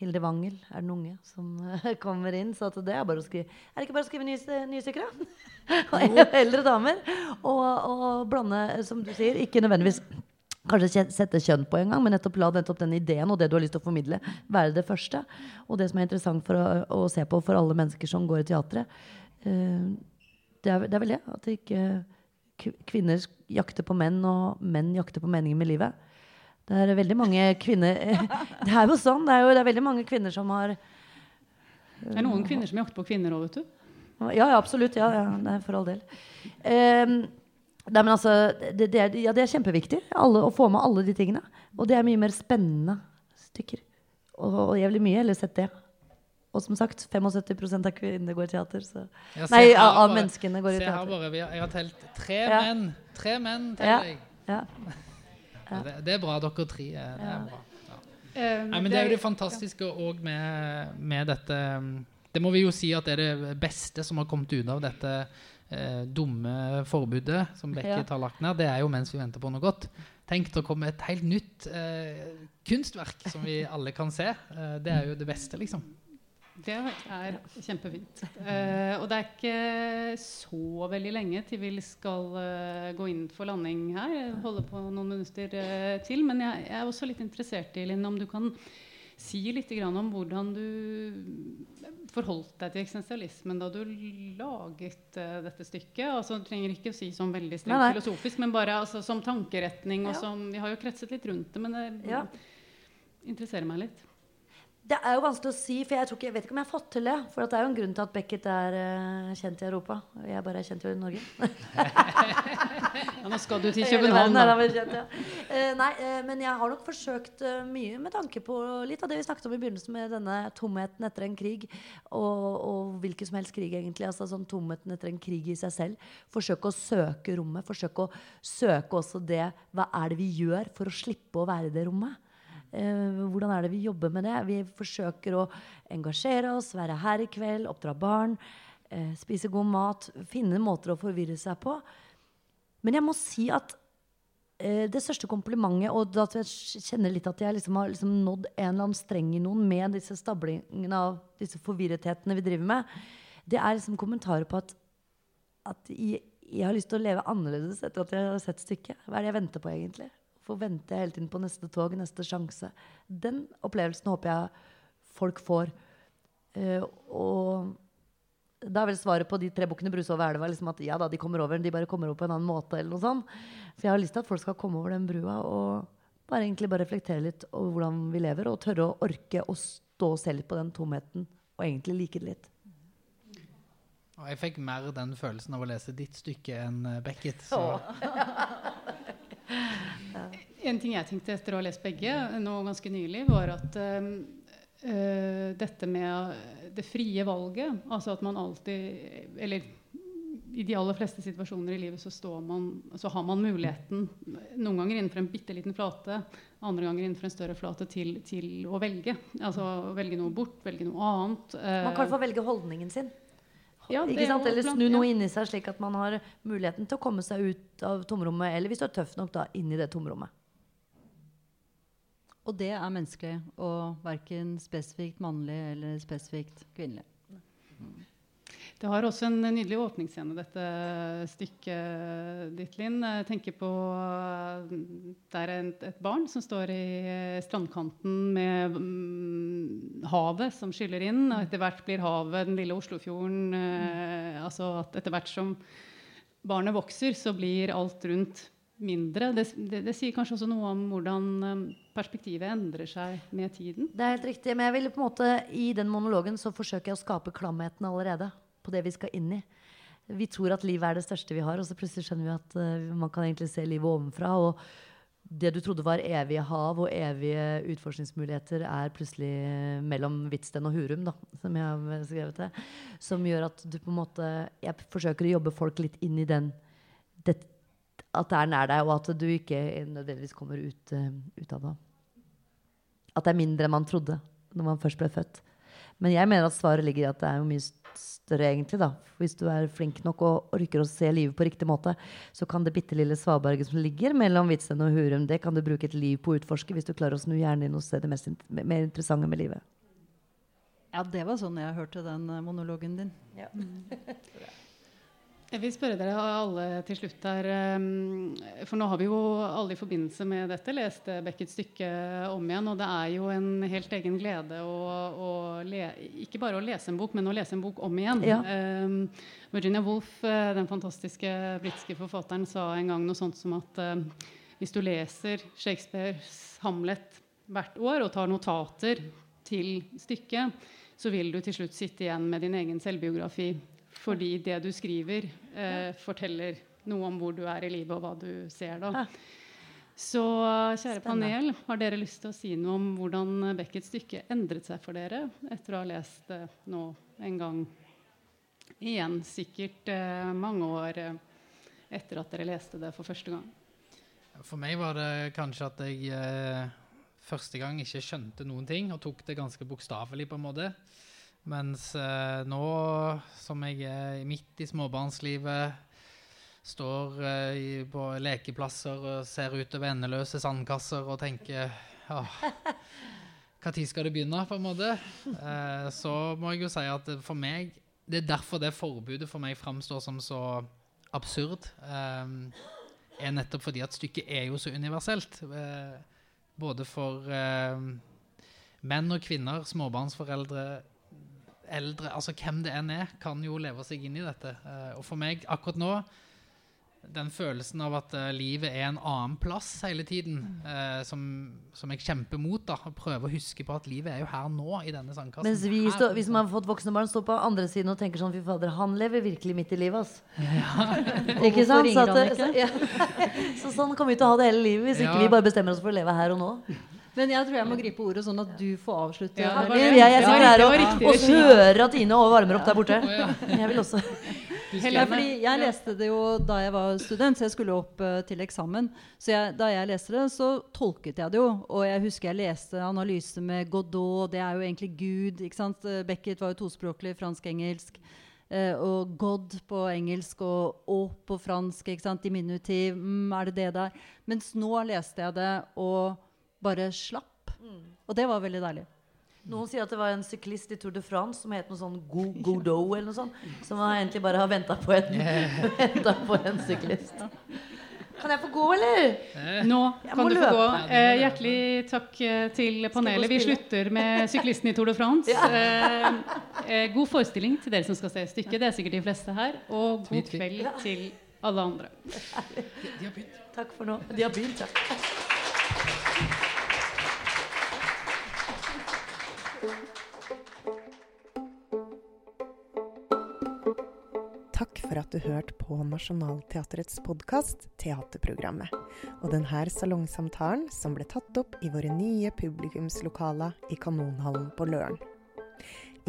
Hilde Wangel er den unge som kommer inn. Så det er bare å skrive Er det ikke bare å skrive nye, nye stykker, [LAUGHS] da? Og eldre damer. Og, og blande, som du sier, ikke nødvendigvis Kanskje sette kjønn på en gang, men nettopp la nettopp den ideen og det du har lyst til å formidle, være det første. Og det som er interessant for å, å se på for alle mennesker som går i teatret, eh, det, er, det er vel det. At ikke kvinner jakter på menn, og menn jakter på meningen med livet. Det er veldig mange kvinner [LAUGHS] Det er jo sånn. Det er jo det er veldig mange kvinner som har Det er noen kvinner som jakter på kvinner òg, vet du. Ja, ja, absolutt. Ja, ja, det er for all del. Um, nei, men altså, det, det, er, ja, det er kjempeviktig alle, å få med alle de tingene. Og det er mye mer spennende stykker. Og, og jeg ville mye heller sett det. Og som sagt, 75% av kvinner går i teater. Så. Ja, Nei, av, bare- menneskene går i teater. Se her bare, har, Jeg har telt tre Ja. menn. Tre menn Ja. teller jeg. Ja. Det, det er bra, dere tre. Det er bra. Um, Nei, men det er jo det fantastiske òg med, med dette um, Det må vi jo si at det er det beste som har kommet ut av dette eh, dumme forbudet som Beckett Ja. har lagt ned. Det er jo mens vi venter på noe godt. Tenk å komme et helt nytt eh, kunstverk som vi alle kan se. Eh, det er jo det beste, liksom. Det er kjempefint. Eh, og det er ikke så veldig lenge til vi skal eh, gå inn for landing her. Jeg holder på noen minutter eh, til. Men jeg, jeg er også litt interessert i, Linn, om du kan si litt grann om hvordan du forholdt deg til eksistensialismen da du laget eh, dette stykket. Altså, du trenger ikke å si sånn veldig strengt filosofisk, men bare altså, som tankeretning. Og Ja. som, vi har jo kretset litt rundt det, men det Ja. interesserer meg litt. Det er jo vanskelig å si, for jeg, tror ikke, jeg vet ikke om jeg har fått til det. For det er jo en grunn til at Beckett er uh, kjent i Europa. Og jeg bare er kjent i Norge. [LAUGHS] Ja, nå skal du til København, da. kjent, ja. uh, nei, uh, men jeg har nok forsøkt mye med tanke på litt av det vi snakket om i begynnelsen med denne tomheten etter en krig. Og, og hvilken som helst krig, egentlig. Altså sånn tomheten etter en krig i seg selv. Forsøke å søke rommet. Forsøke å søke også det Hva er det vi gjør for å slippe å være i det rommet? Eh, hvordan er det vi jobber med det? Vi forsøker å engasjere oss, være her i kveld, oppdra barn, eh, spise god mat. Finne måter å forvirre seg på. Men jeg må si at eh, det største komplimentet, og at jeg kjenner litt at jeg liksom har liksom nådd en eller annen streng i noen med disse stablingene av disse forvirrethetene vi driver med, det er liksom kommentarer på at, at jeg, jeg har lyst til å leve annerledes etter at jeg har sett stykket. Hva er det jeg venter på, egentlig? Hvorfor venter jeg hele tiden på neste tog, neste sjanse? Den opplevelsen håper jeg folk får Uh, og da er vel svaret på de tre bukkene Bruse over elva liksom at ja da, de kommer over, de bare kommer over på en annen måte. eller noe sånt. Så jeg har lyst til at folk skal komme over den brua og bare egentlig bare reflektere litt over hvordan vi lever, og tørre å orke å stå og se litt på den tomheten, og egentlig like det litt. Og jeg fikk mer den følelsen av å lese ditt stykke enn eh, Beckett. Så [LAUGHS] En ting jeg tenkte etter å ha lest begge nå ganske nylig, var at uh, dette med det frie valget Altså at man alltid Eller i de aller fleste situasjoner i livet så, man, så har man muligheten, noen ganger innenfor en bitte liten flate, andre ganger innenfor en større flate, til, til å velge. Altså velge noe bort, velge noe annet. Man kan hvert velge holdningen sin. Ja, ikke sant? Eller snu noe inni seg, slik at man har muligheten til å komme seg ut av tomrommet. Eller hvis du er tøff nok, da, inn i det tomrommet. Og det er menneskelig, og verken spesifikt mannlig eller spesifikt kvinnelig. Det har også en nydelig åpningsscene, dette stykket ditt, Linn. Jeg tenker på Det er et, barn som står i strandkanten med um, havet som skyller inn. Og etter hvert blir havet den lille Oslofjorden eh, altså at Etter hvert som barnet vokser, så blir alt rundt mindre. Det, det, det, sier kanskje også noe om hvordan perspektivet endrer seg med tiden. Det er helt riktig. Men jeg vil på en måte, i den monologen så forsøker jeg å skape klamheten allerede på det vi skal inn i. Vi tror at livet er det største vi har, og så plutselig skjønner vi at uh, man kan egentlig se livet ovenfra. Og det du trodde var evige hav og evige utforskningsmuligheter, er plutselig mellom Hvitsten og Hurum, da, som jeg har skrevet det. Som gjør at du på en måte Jeg forsøker å jobbe folk litt inn i den det, At det er nær deg, og at du ikke nødvendigvis kommer ut, uh, ut av det. At det er mindre enn man trodde når man først ble født. Men jeg mener at svaret ligger i at det er jo mye større, egentlig. da. Hvis du er flink nok og orker å se livet på riktig måte, så kan det bitte lille svaberget som ligger mellom Hvitsten og Hurum, det kan du bruke et liv på å utforske hvis du klarer å snu hjernen din og se det mest, mer interessante med livet. Ja, det var sånn jeg hørte den eh, monologen din. Ja. [LAUGHS] Jeg vil spørre dere alle til slutt her, ehm, for nå har vi jo alle i forbindelse med dette lest Beckets stykke om igjen. Og det er jo en helt egen glede å, å le, ikke bare å lese en bok, men å lese en bok om igjen. Ja. Um, Virginia Woolf, eh, den fantastiske britiske forfatteren, sa en gang noe sånt som at um, hvis du leser Shakespeares Hamlet hvert år og tar notater til stykket, så vil du til slutt sitte igjen med din egen selvbiografi fordi det du skriver, eh, forteller noe om hvor du er i livet, og hva du ser da. Så kjære panel, har dere lyst til å si noe om hvordan Beckets stykke endret seg for dere etter å ha lest det nå en gang igjen? Sikkert eh, mange år eh, etter at dere leste det for første gang. For meg var det kanskje at jeg eh, første gang ikke skjønte noen ting, og tok det ganske bokstavelig, på en måte. Mens eh, nå som jeg er midt i småbarnslivet, står eh, på lekeplasser og ser utover endeløse sandkasser og tenker Når skal det begynne, på en måte? Eh, så må jeg jo si at for meg Det er derfor det forbudet for meg framstår som så absurd. Eh, er nettopp fordi at stykket er jo så universelt. Eh, både for eh, menn og kvinner, småbarnsforeldre, eldre, altså hvem det enn er, kan jo leve seg inn i dette. Uh, og for meg akkurat nå den følelsen av at uh, livet er en annen plass hele tiden, uh, som, som, jeg kjemper mot. da, og Prøver å huske på at livet er jo her nå, i denne sandkassen. Mens vi, stå, vi som har fått voksne barn, står på andre siden og tenker sånn Fy fader, han lever virkelig midt i livet, altså. Ja. [LAUGHS] ikke [LAUGHS] sant? Så, at, så, ja. [LAUGHS] så, sånn kommer vi til å ha det hele livet, hvis ja. ikke vi bare bestemmer oss for å leve her og nå. Men jeg tror jeg må gripe ordet sånn at du får avslutte. Ja, jeg, jeg sitter her og, og hører at Ine varmer opp der borte. Jeg vil også ja, fordi jeg leste det jo da jeg var student, så jeg skulle opp uh, til eksamen. Så jeg, da jeg leste det, så tolket jeg det jo. Og jeg husker jeg leste analyse med Godot, det er jo egentlig Gud. ikke sant? Eh, Beckett var jo tospråklig, fransk-engelsk. Uh, og God på engelsk og Å på fransk. ikke sant? Diminutiv. Mm, er det det der? Mens nå leste jeg det og bare slapp. Mm. Og det var veldig deilig. Noen sier at det var en syklist i Tour de France som het noe sånn [LAUGHS] Godot eller noe sånt. Som egentlig bare har venta på, [LAUGHS] på, en syklist. Kan jeg få gå, eller? Nå kan du få løpe. gå. Du må Eh, hjertelig takk eh, til panelet. Vi slutter med syklisten i Tour de France. [LAUGHS] ja. eh, god forestilling til dere som skal se stykket. Det er sikkert de fleste her. Og god kveld til alle andre. De har begynt. Takk for nå. De har begynt, ja. For at du hørte på Nationaltheatrets podkast Teaterprogrammet, og denne salongsamtalen som ble tatt opp i våre nye publikumslokaler i Kanonhallen på Løren.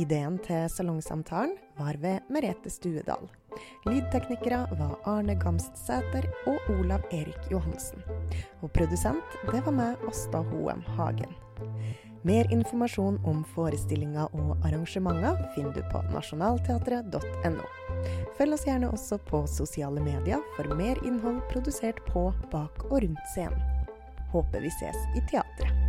Ideen til salongsamtalen var ved Merete Stuedal. Lydteknikere var Arne Gamstsæter og Olav Erik Johansen. Og produsent, det var meg, Åsta Hoem Hagen. Mer informasjon om forestillinger og arrangementer finner du på nasjonalteatret.no. Følg oss gjerne også på sosiale medier for mer innhold produsert på, bak og rundt scenen. Håper vi ses i teatret.